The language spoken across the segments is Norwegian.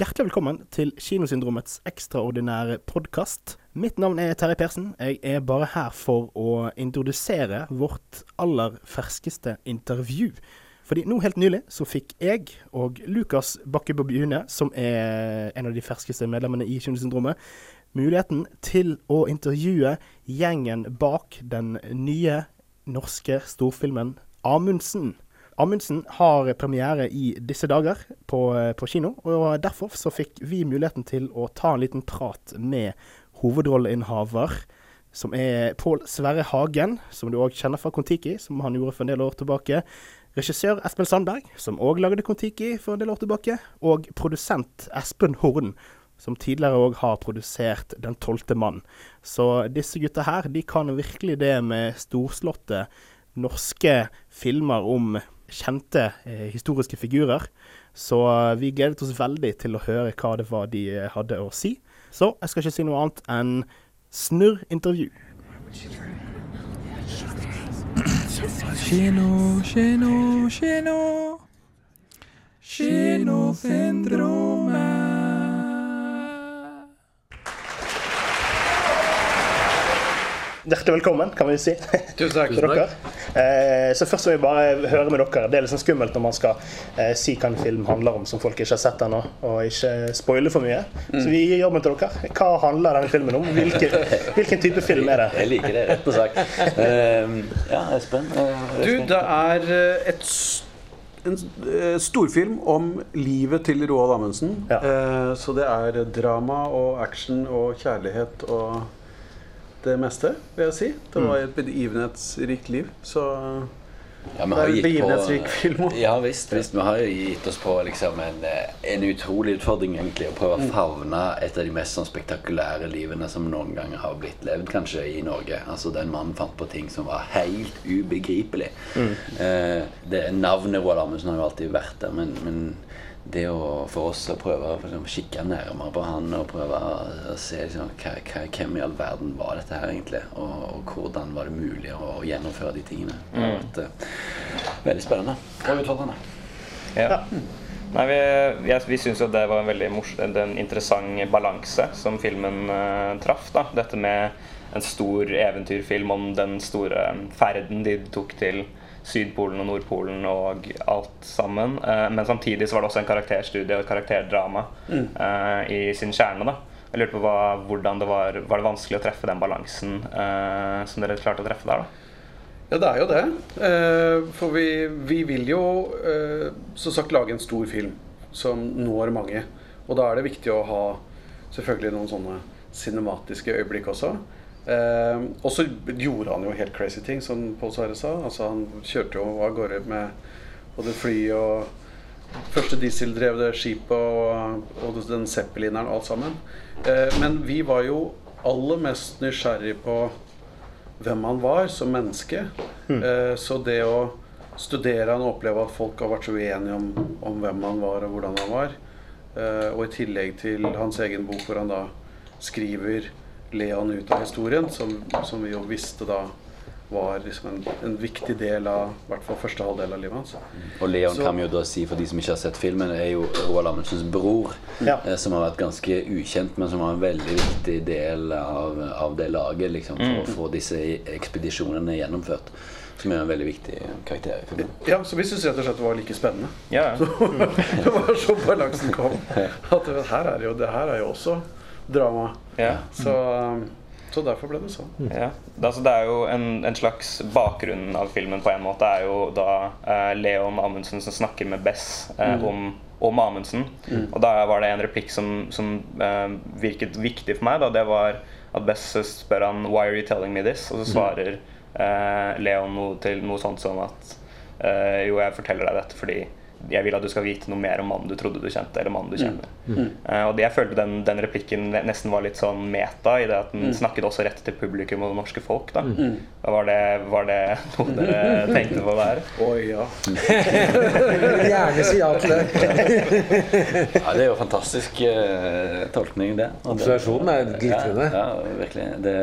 Hjertelig velkommen til Kinosyndromets ekstraordinære podkast. Mitt navn er Terje Persen. Jeg er bare her for å introdusere vårt aller ferskeste intervju. Fordi nå helt nylig så fikk jeg og Lukas Bakkebo Bjune, som er en av de ferskeste medlemmene i Kinosyndromet, muligheten til å intervjue gjengen bak den nye norske storfilmen Amundsen. Amundsen har premiere i disse dager på, på, kino, og derfor så fikk vi muligheten til å ta en liten prat med hovedrolleinnehaver, som er Pål Sverre Hagen, som du òg kjenner fra Kon-Tiki, som han gjorde for en del år tilbake. Regissør Espen Sandberg, som òg lagde Kon-Tiki for en del år tilbake. Og produsent Espen Horn, som tidligere òg har produsert Den tolvte mann. Så disse gutta her, de kan virkelig det med storslåtte norske filmer om kjente eh, historiske figurer. Så eh, vi gledet oss veldig til å høre hva det var de eh, hadde å si. Så jeg skal ikke si noe annet enn snurr intervju. Kino, kino, kino. Kinofendromet. Hjertelig velkommen, kan vi si. Tusen takk. Tusen takk. Eh, så først vil jeg bare høre med dere. Det er litt sånn skummelt når man skal eh, si hva en film handler om som folk ikke har sett ennå, og ikke spoile for mye. Så vi gir jobben til dere. Hva handler denne filmen om? Hvilken, hvilken type film er det? Jeg liker det, rett og slett. Uh, ja, Espen? Uh, Du, det er eh, et, en eh, storfilm om livet til Roald Amundsen. Ja. Eh, så det er drama og action og kjærlighet og det meste, vil jeg si. Det var et begivenhetsrikt liv. Så ja, det er en begivenhetsrik på, film. også. ja visst, visst. Vi har jo gitt oss på liksom en, eh, en utrolig utfordring, egentlig. Å prøve Mm. å favne et av de mest sånn, spektakulære livene som noen gang har blitt levd, kanskje, i Norge. Altså, Den mannen fant på ting som var helt ubegripelig. Mm. Eh, det Navnet Roald Amundsen har jo alltid vært der, men, men det å for oss å prøve å liksom, kikke nærmere på han og prøve å, se liksom, hva, hva, hvem i all verden var dette her egentlig, og, og hvordan var det mulig å, å gjennomføre de tingene. Det har vært uh, veldig spennende og utfordrende. Ja. Nei, vi, jeg, vi syns jo det var en veldig mors en en interessant balanse som filmen uh, traff. da. Dette med en stor eventyrfilm om den store ferden de tok til Sydpolen og Nordpolen og alt sammen. Eh, men samtidig så var det også en karakterstudie og et karakterdrama eh, i sin kjerne. da. Jeg lurte på hva, hvordan det var Var det vanskelig å treffe den balansen eh, som dere klarte å treffe der? da? Ja, det er jo det. For vi, vi vil jo som sagt lage en stor film som når mange. Og da er det viktig å ha selvfølgelig noen sånne cinematiske øyeblikk også. Eh, og så gjorde han jo helt crazy ting, som Pål Sverre sa. Altså, han kjørte jo av gårde med både fly og første dieseldrevne skipet og, og den zeppelineren og alt sammen. Eh, men vi var jo aller mest nysgjerrig på hvem han var som menneske. Eh, så det å studere han og oppleve at folk har vært så uenige om, om hvem han var og hvordan han var, eh, og i tillegg til hans egen bok hvor han da skriver Leon ut av historien, som, som vi jo visste da var liksom en, en viktig del av i hvert fall første halvdel av livet hans. Og Leon Så- kan vi jo da si, for de som ikke har sett filmen, er jo Roald Amundsens bror. Ja. eh, Som har vært ganske ukjent, men som var en veldig viktig del av, av det laget. liksom, For å få disse ekspedisjonene gjennomført. Som er en veldig viktig karakter i filmen. Ja, så vi syntes rett og slett det var like spennende. Ja, det var så balansen kom. At det, her er jo, det her er jo også drama. ja. Så, så derfor ble det sånn. Ja, det, altså, det er jo en, en slags Bakgrunnen av filmen på en måte er jo da eh, Leon Amundsen som snakker med Bess eh, om, om Amundsen. Og da var det en replikk som, som eh, virket viktig for meg. Da. Det var at Bess spør han 'Why are you telling me this?' Og så svarer eh, Leon noe til noe sånt som at eh, Jo, jeg forteller deg dette fordi jeg vil at du skal vite noe mer om mannen du trodde du kjente, eller mannen du kjenner. Eh, og det, jeg følte den, den replikken nesten var litt sånn meta, i det at den snakket også rett til publikum og det norske folk. da. Da Var, det, var det noe dere tenkte på der? Oi, ja. Gjerne si ja til det. Ja, Det er jo fantastisk uh, tolkning, det. Og Observasjonen er glitrende. Ja, ja virkelig. Det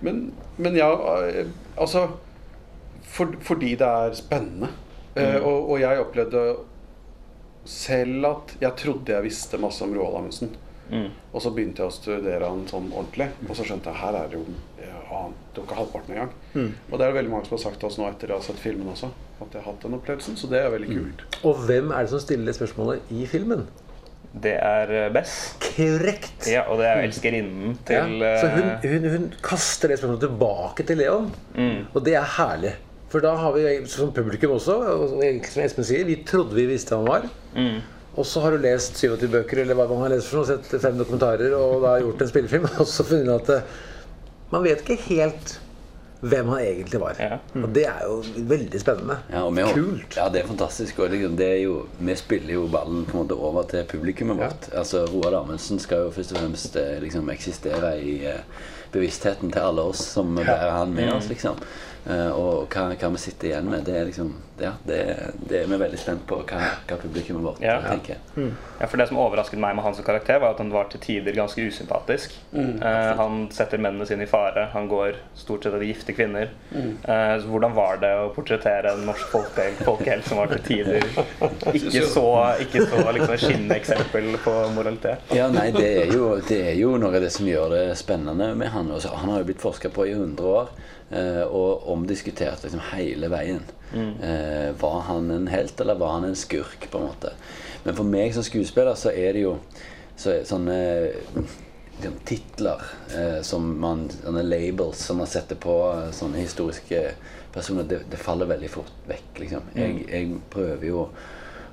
Men, men ja, eh, altså for, Fordi det er spennende. Eh, og, og jeg opplevde selv at jeg trodde jeg visste masse om Roald Amundsen. Mm. Og så begynte jeg å studere han sånn ordentlig, og så skjønte jeg her er det jo jeg ante jo ikke halvparten engang. Og det er det veldig mange som har sagt til oss nå etter å ha sett filmen også, at de har hatt den opplevelsen. Så det er veldig kult. Og hvem er det som stiller det spørsmålet i filmen? Det er eh, Bess. Korrekt! Ja, og det er elskerinnen elskerinnen Ja, til så hun, eh, hun, hun kaster det spørsmålet tilbake til Leon. Mm. Og det er herlig. For da har vi som publikum også, som Espen sier, vi trodde vi visste hvem han var. mm. Og så har du lest 27 bøker, eller hva man har lest for noe, sett fem dokumentarer og da gjort en spillefilm, og så funnet at eh, man vet ikke helt hvem han egentlig var. Ja. Og det er jo veldig spennende. Ja, og vi, Kult. Ja, det er fantastisk. Og liksom, det er jo, vi spiller jo ballen på en måte over til publikummet vårt. Altså, Roald Amundsen skal jo først og fremst eh, liksom, eksistere i eh, bevisstheten til alle oss som bærer han med oss. liksom. Eh, og hva, hva vi sitter igjen med, det er liksom Ja, det, det er vi veldig spent på hva, hva publikummet vårt Ja. tenker. Ja, for Det som overrasket meg med hans karakter, var at han var til tider ganske usympatisk. Eh, han setter mennene sine i fare. Han går stort sett etter gifte kvinner. Eh, så hvordan var det å portrettere en norsk folkehelt, folkehelt som var til tider ikke så, ikke så liksom, skinnende eksempel på moralitet? Ja, nei, det er, jo, det er jo noe av det som gjør det spennende med han. Også, han har jo blitt forska på i 100 år. Eh, Og omdiskutert liksom hele veien. Eh, var han en helt, eller var han en skurk? på en måte Men for meg som skuespiller så er det jo så er sånne liksom, titler eh, som man Sånne labels som man setter på sånne historiske personer, det, det faller veldig fort vekk. liksom Jeg, jeg prøver jo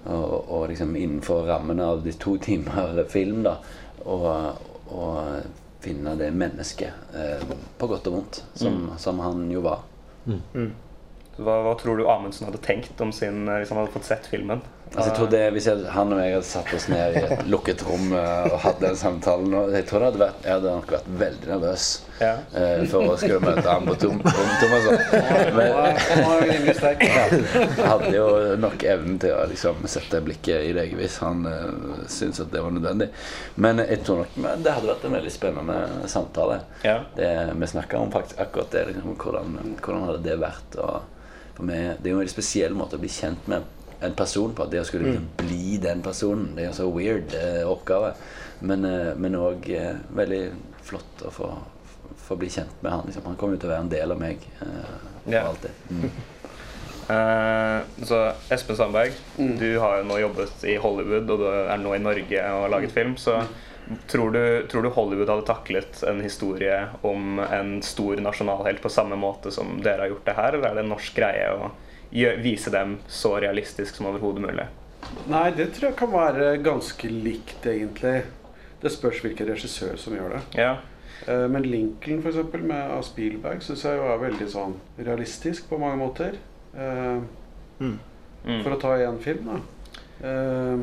å, liksom innenfor rammen av de to timer film da å finne det mennesket eh, på godt og vondt som, som han jo var. Hva, hva tror du Amundsen hadde tenkt om sin, eh, hvis han hadde fått sett filmen? Altså, jeg tror det, Hvis jeg, han og jeg hadde satt oss ned i et lukket rom uh, og hatt den samtalen nå, Jeg tror det hadde vært, jeg hadde nok vært veldig nervøs Ja. uh, for å skulle møte ham på tom, Tom Thomasson. Men jeg hadde jo nok evnen til å liksom, sette blikket i deg hvis han uh, syntes at det var nødvendig. Men jeg tror nok men det hadde vært en veldig spennende samtale. Ja. Det, vi snakka om faktisk akkurat det. Liksom, hvordan, hvordan hadde det vært? Og for meg, det er jo en veldig spesiell måte å bli kjent med en person på. Det å skulle liksom, bli den personen. Det er en så weird eh, oppgave. Men òg eh, veldig flott å få, få bli kjent med han. Liksom. Han kommer jo til å være en del av meg eh, for Ja. alltid. Mm. Uh, så Espen Sandberg, du har jo nå jobbet i Hollywood, og du er nå i Norge og har laget film. Så tror du, tror du Hollywood hadde taklet en historie om en stor nasjonalhelt på samme måte som dere har gjort det her, eller er det en norsk greie gjø- vise dem så realistisk som overhodet mulig? Nei, det tror jeg kan være ganske likt, egentlig. Det spørs hvilken regissør som gjør det. Ja. Eh, Men Lincoln for eksempel, med av Spielberg syns jeg jo er veldig sånn realistisk på mange måter. Eh, Mm. For å ta én film, da. Eh,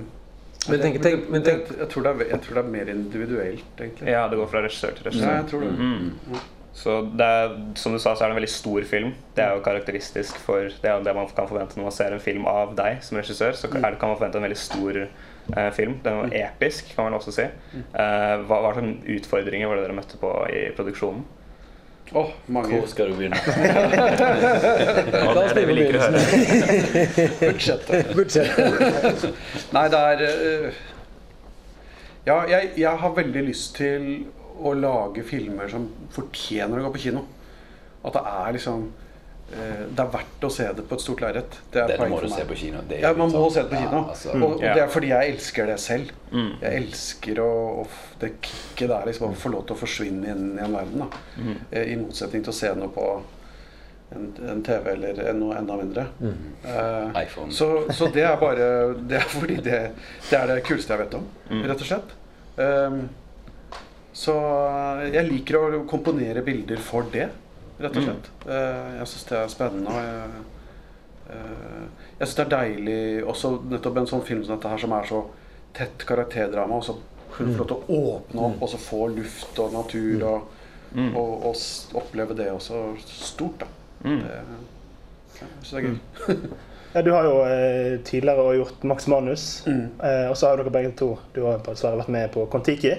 Men tenk- tenk- men tenk- det- jeg, tror det er, jeg tror det er mer individuelt, egentlig. ja, det går fra regissør til Ja, regissør. jeg tror det. Mm. Så det er, som du sa, så er det en veldig stor film. Det er jo karakteristisk for Det er det man kan forvente når man ser en film av deg som regissør. Så er det, kan man forvente en veldig stor eh, film. Den var episk, kan man også si. Eh, hva hva slags utfordringer var det dere møtte på i produksjonen? Åh, mange. Hvor skal du begynne? Det er det vi liker å høre. Budsjettet. Budsjettet. Nei, det er eh, Ja, jeg, jeg har veldig lyst til å lage filmer som fortjener å gå på kino. At det er liksom eh, Det er verdt å se det på et stort lerret. Det er Dette poenget må du se på kino. Det er Ja, man må sånn- se det på kino. Ja, altså, og, og det er fordi jeg elsker det selv. Mm. Jeg elsker å, å det kicket der liksom å få lov til å forsvinne inn i en verden. da Mm. Eh, I motsetning til å se noe på en, en TV eller noe enda mindre. Eh, iPhone. så, så det er bare Det er fordi det, det er det kuleste jeg vet om, Mm. rett og slett. Um, så jeg liker å komponere bilder for det, rett og slett. Mm. jeg syns det er spennende. Og jeg, eh, jeg syns det er deilig også nettopp en sånn film som dette her, som er så tett karakterdrama, og så kunne få lov til å åpne opp og så få luft og natur og, Mm. og, og oppleve det også stort, da. Mm. Det, jeg syns det er gøy. Ja, Du har jo eh, tidligere også gjort Max Manus, Mm. eh, og så har dere begge to Du har dessverre vært med på Kon-Tiki.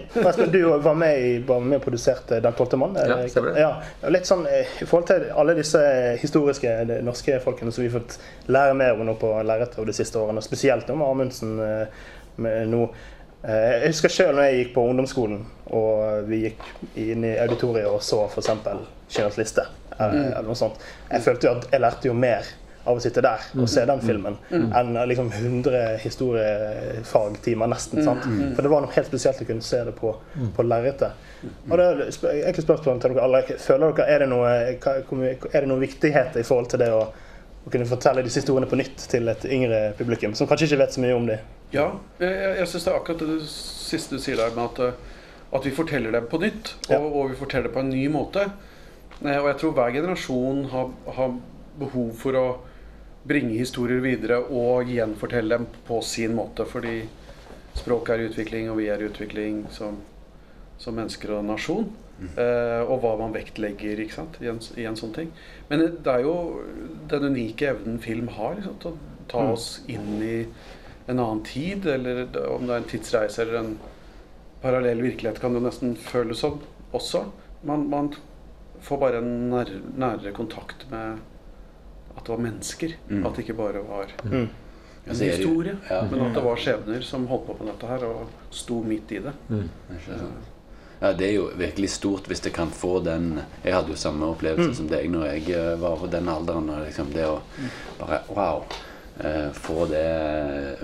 Du var med, i, var med og produserte Den tolvte mann. Ja, stemmer det. Ja, litt sånn eh, I forhold til alle disse historiske norske folkene som vi har fått lære mer om nå på lerretet de siste årene, spesielt om Amundsen eh, med nå. Eh, Jeg husker sjøl når jeg gikk på ungdomsskolen og vi gikk inn i auditoriet og så f.eks. Schindlers liste. Eller, sånt. Jeg følte jo at jeg lærte jo mer av å sitte der og se den filmen enn eh, liksom 100 historiefagtimer, nesten. sant? For det var noe helt spesielt å kunne se det på, på lerretet. Og det er egentlig spørsmål til dere alle. Føler dere, Er det noe, er det noe viktighet i forhold til det å, å kunne fortelle disse historiene på nytt til et yngre publikum, som kanskje ikke vet så mye om dem? Ja, jeg, jeg syns det er akkurat det siste du sier der med at, eh, at vi forteller dem på nytt. Ja. Og, og vi forteller det på en ny måte. Eh, Og jeg tror hver generasjon har, har behov for å bringe historier videre og gjenfortelle dem på sin måte. Fordi språket er i utvikling, og vi er i utvikling som, som mennesker og nasjon. Eh, og hva man vektlegger i, en, i en sånn ting. Men det er jo den unike evnen film har liksom, til å ta oss inn i en annen tid, eller om det er en tidsreise eller en parallell virkelighet, kan det nesten føles som også. Man, man får bare en nær, nærere kontakt med at det var mennesker. Mm. At det ikke bare var en er det jo- historie, ja. men at det var skjebner som holdt på med dette her og sto midt i det. Ikke? Ja, Det er jo virkelig stort hvis det kan få den Jeg hadde jo samme opplevelse som deg når jeg eh, var på den alderen. Og liksom det å bare Wow. eh, få det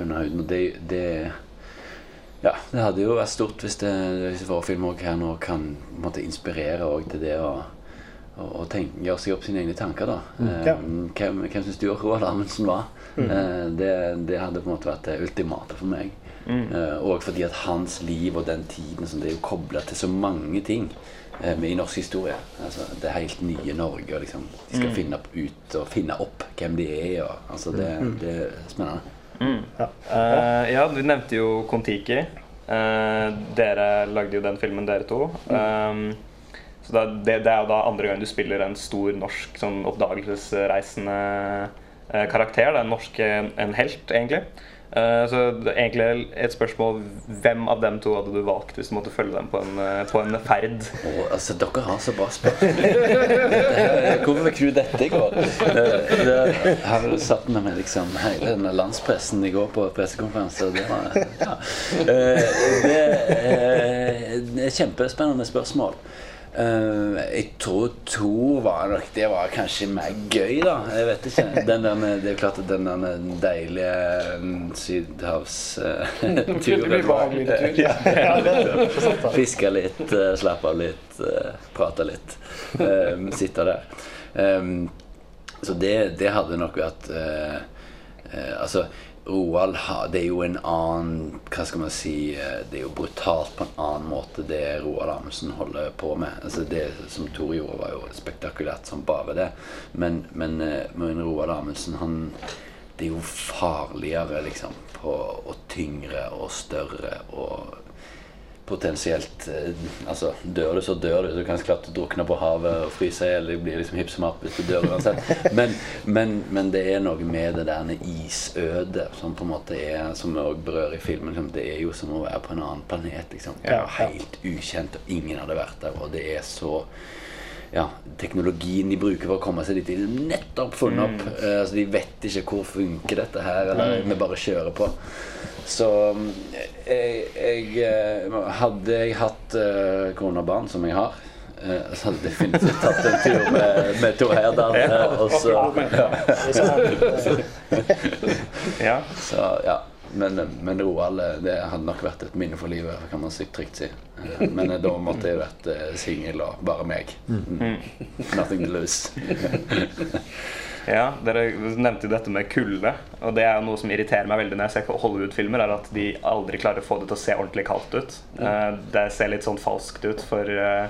under huden. Og det, det Ja, det hadde jo vært stort hvis, det, hvis vår film også her nå kan måtte, inspirere også til det å å- tenke, gjøre seg opp sine egne tanker. da. Eh, Ja. Hvem, hvem syns du Roald Amundsen var? Eh, det, det hadde på en måte vært det ultimate for meg. Eh, og fordi at hans liv og den tiden som det er jo kobla til så mange ting eh, i norsk historie. Altså, det helt nye Norge. Og liksom, de skal finne opp ut og finne opp hvem de er. Og, altså, det, det er spennende. Eh, ja, du nevnte jo Kon-Tiki. Uh, dere lagde jo den filmen, dere to. Um, så det, det, det er jo da andre gang du spiller en stor norsk sånn oppdagelsesreisende eh, karakter. Det er en norsk en, helt, egentlig. Eh, så det er egentlig et spørsmål hvem av dem to hadde du valgt hvis du måtte følge dem på en, eh, på en ferd? Oh, altså, dere har så bra spørsmål. Hvorfor fikk du dette i går? Jeg har vel satt med meg liksom hele denne landspressen i går på pressekonferanse. Det, var, det, det er kjempespennende spørsmål. Eh, jeg tror to var nok Det var kanskje mer gøy, da. Jeg vet ikke. Den der, det er klart at den der deilige mm, sydhavsturen uh, blir behagelig tur. Ja. Fiske litt, uh, slappe av litt, eh, prate litt. eh, sitte der. Um, så det, det hadde nok vært eh, eh, Altså, Roald Det er jo en annen Hva skal man si eh, Det er jo brutalt på en annen måte, det Roald Amundsen holder på med. Altså Det som Tor gjorde, var jo spektakulært som bare det. Men, men, eh, men Roald Amundsen, han Det er jo farligere, liksom. På, og tyngre og større og potensielt eh, Altså, dør du, så dør du. Du kan klart drukne på havet og fryse i hjel. Det blir liksom hipp som happ hvis du dør uansett. Men, men, men det er noe med det der isødet som på en måte er Som vi òg berører i filmen. Liksom, det er jo som å være på en annen planet. liksom. Det er helt ukjent, og ingen hadde vært der. Og det er så ja, teknologien de bruker for å komme seg dit, er nettopp funnet opp. Uh, altså, de vet ikke hvor funker dette her, eller vi bare kjører på. Så mm, jeg, jeg eh, Hadde jeg hatt uh, kone og barn, som jeg har, eh, så hadde jeg definitivt tatt en tur med, med Tor Heyerdahl. eh, og så, Ja. så ja. Men, men Roald, eh, det hadde nok vært et minne for livet, kan man sykt trygt si. Eh, Men eh, da måtte jeg vært uh, singel og bare meg. Mm. Nothing to lose. Ja, Dere nevnte jo dette med kulde. Og det er jo noe som irriterer meg veldig når jeg ser Hollywood-filmer, er at de aldri klarer å få det til å se ordentlig kaldt ut. Eh, Det ser litt sånn falskt ut for, eh,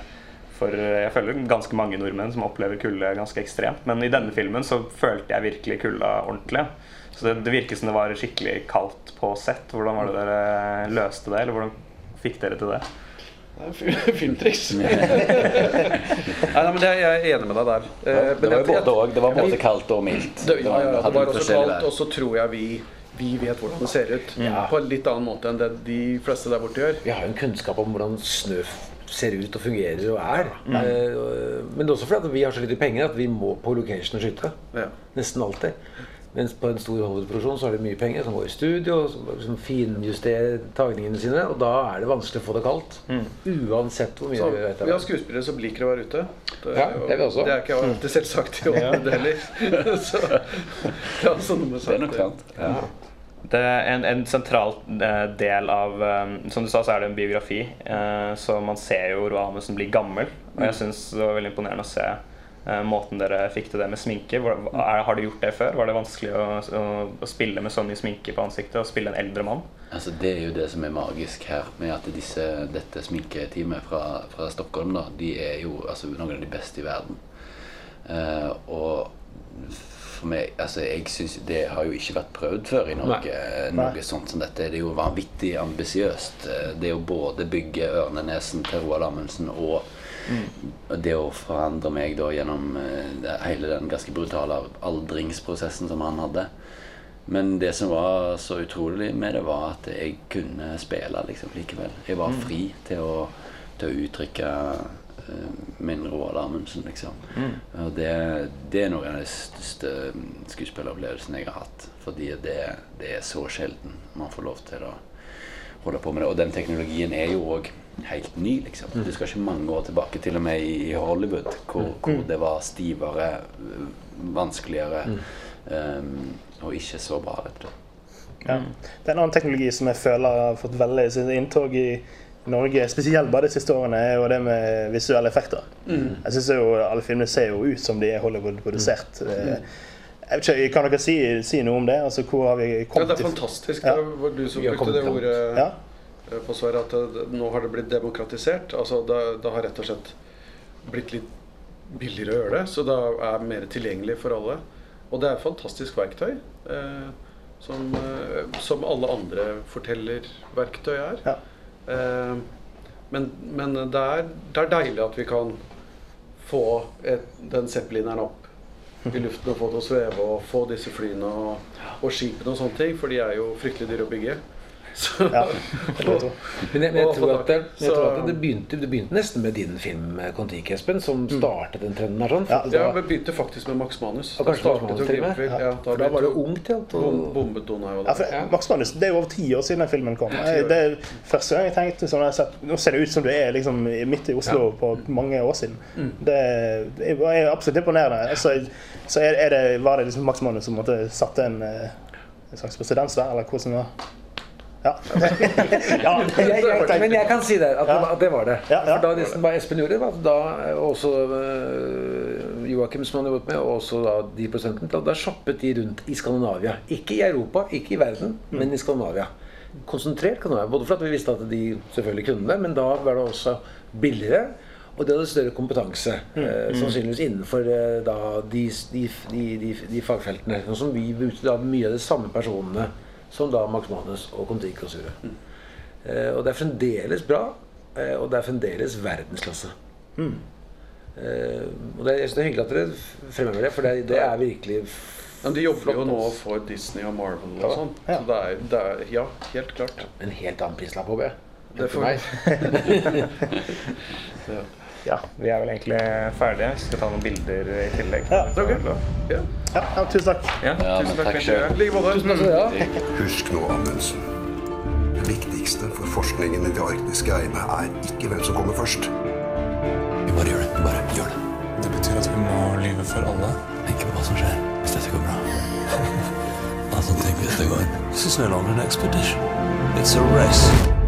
for eh, jeg føler ganske mange nordmenn som opplever kulde ganske ekstremt. Men i denne filmen så følte jeg virkelig kulda ordentlig. Så det, det virker som det var skikkelig kaldt på sett. Hvordan var det dere løste det, eller hvordan fikk dere til det? Det fi- filmtriks. nei, nei, men det, er- jeg er enig med deg der. Eh, men Det var jo både og. Det var både kaldt og mildt. Det, ja, ja, det var også kaldt, der. og så tror jeg vi, vi vet hvordan det ser ut. På en litt annen måte enn det de fleste der borte gjør. Vi har jo en kunnskap om hvordan snø ser ut og fungerer og er. Mm. og- men det er også fordi at vi har så lite penger at vi må på location og skyte. Ja. Nesten alltid. Mens på en stor Hollywood-produksjon så har de mye penger, som går i studio som liksom finjusterer tagningene sine. Og da er det vanskelig å få det kaldt. Uansett hvor mye Så, vi vet. vi har skuespillere som liker å være ute. Det Ja, det er vi også. Det er ikke alltid selvsagt i Hollywood heller. så det er også noe med Det er nok sant. Ja. Det en, en sentral eh, del av eh, Som du sa, så er det en biografi. eh, så man ser jo Roald Amundsen bli gammel. Og jeg syns det var veldig imponerende å se måten dere fikk til det med sminke. Har du gjort det før? Var det vanskelig å, å, å spille med så mye sminke på ansiktet? Og spille en eldre mann? Altså, det er jo det som er magisk her, med at disse, dette sminketeamet fra, fra Stockholm, da, de er jo altså, noen av de beste i verden. Og for meg, altså, jeg synes Det har jo ikke vært prøvd før i Norge, noe sånt som dette. Det er jo vanvittig ambisiøst. Eh, Det å både bygge ørnenesen til Roald Amundsen og mm. det å forandre meg da gjennom eh, hele den ganske brutale aldringsprosessen som han hadde. Men det som var så utrolig med det, var at jeg kunne spille liksom likevel. Jeg var fri til å, til å uttrykke eh, min Roald Amundsen, liksom. Og det, det er noen av de største skuespilleropplevelsene jeg har hatt. Fordi det, det er så sjelden man får lov til å holde på med det. Og den teknologien er jo òg helt ny, liksom. Du skal ikke mange år tilbake, til og med i Hollywood, hvor, hvor det var stivere, vanskeligere um, og ikke så bra, rett og slett. Ja. Det er en annen teknologi som jeg føler har fått veldig sitt inntog i Norge, spesielt bare de siste årene, er jo det med visuelle effekter. Jeg synes jo Alle filmene ser jo ut som de er Hollywood-produsert. Mm. Jeg vet ikke, Kan dere si, si noe om det? Altså, hvor har vi Ja, det er fantastisk. Ja. Det var du som brukte det ordet Ja. eh, på Sverre, at det, nå har det blitt demokratisert. Altså det, det har rett og slett blitt litt billigere å gjøre det, så det er mer tilgjengelig for alle. Og det er et fantastisk verktøy. Eh, som, eh, som alle andre fortellerverktøy er. Ja. Eh, men men det, er, det er deilig at vi kan få et, den zeppelineren opp i luften og få det å sveve og få disse flyene og, og skipene og sånne ting, for de er jo fryktelig dyre å bygge. Så, Ja, det jeg. Men jeg, men jeg, tror at, det, jeg tror at det, begynte, det begynte nesten med din film eh, Kon-Tiki, Espen, som startet den trenden her. sånn. Ja, det Ja, var- vi begynte faktisk med Max Manus. Og kanskje Max Manus til og med? Ja, da, da var det ungt, ja. Og, bombet Donau Ja, for Max Manus, Det er jo over ti år siden den filmen kom. Det er første gang jeg tenkte sånn, jeg sett, Nå ser det ut som du er liksom midt i Oslo på mange år siden. Det, det er absolutt imponerende. Altså, så er, er det, var det liksom Max Manus som måtte satte en, eh, en slags presedens der, eller hvordan det var? Ja. ja jeg, jeg, men jeg kan si det, at, det, Ja. det var det. Ja, ja. For da, som bare Espen gjorde, var da eh, også uh, Joakim, som han jobbet med, og også da de prosenten, da, da shoppet de rundt i Skandinavia. Ikke i Europa, ikke i verden, men i Skandinavia. Konsentrert kan det være. Både for at vi visste at de selvfølgelig kunne det, men da var det også billigere. Og de hadde større kompetanse, eh, sannsynligvis innenfor eh, da, de, de, de, de, de fagfeltene. Sånn som vi brukte da mye av de samme personene som da Max Manus og Kon-Tiki og Sure. Eh, og det er fremdeles bra, eh, og det er fremdeles verdensklasse. Eh, og det, er- jeg synes det er hyggelig at dere fremhever det, for det, det er virkelig Men de jobber jo nå for Disney og Marvel og Ja. sånn. Ja. Så det er, det er Ja, helt klart. en helt annen prislapp, håper jeg. Det For får- meg. ja. Vi er vel egentlig ferdige. Vi skal ta noen bilder i tillegg. Ja, ok. Ja, Ja, ja, tusen takk. Ja, tusen takk. takk selv. Like måte. Tusen takk skal. Husk nå, Amundsen. Det viktigste for forskningen i de arktiske eiene er ikke hvem som kommer først. Vi bare gjør det. Vi bare gjør det. Det betyr at vi må lyve for alle. Tenk på hva som skjer hvis dette går bra. altså, tenk hvis det går. This is no longer an expedition. It's a race.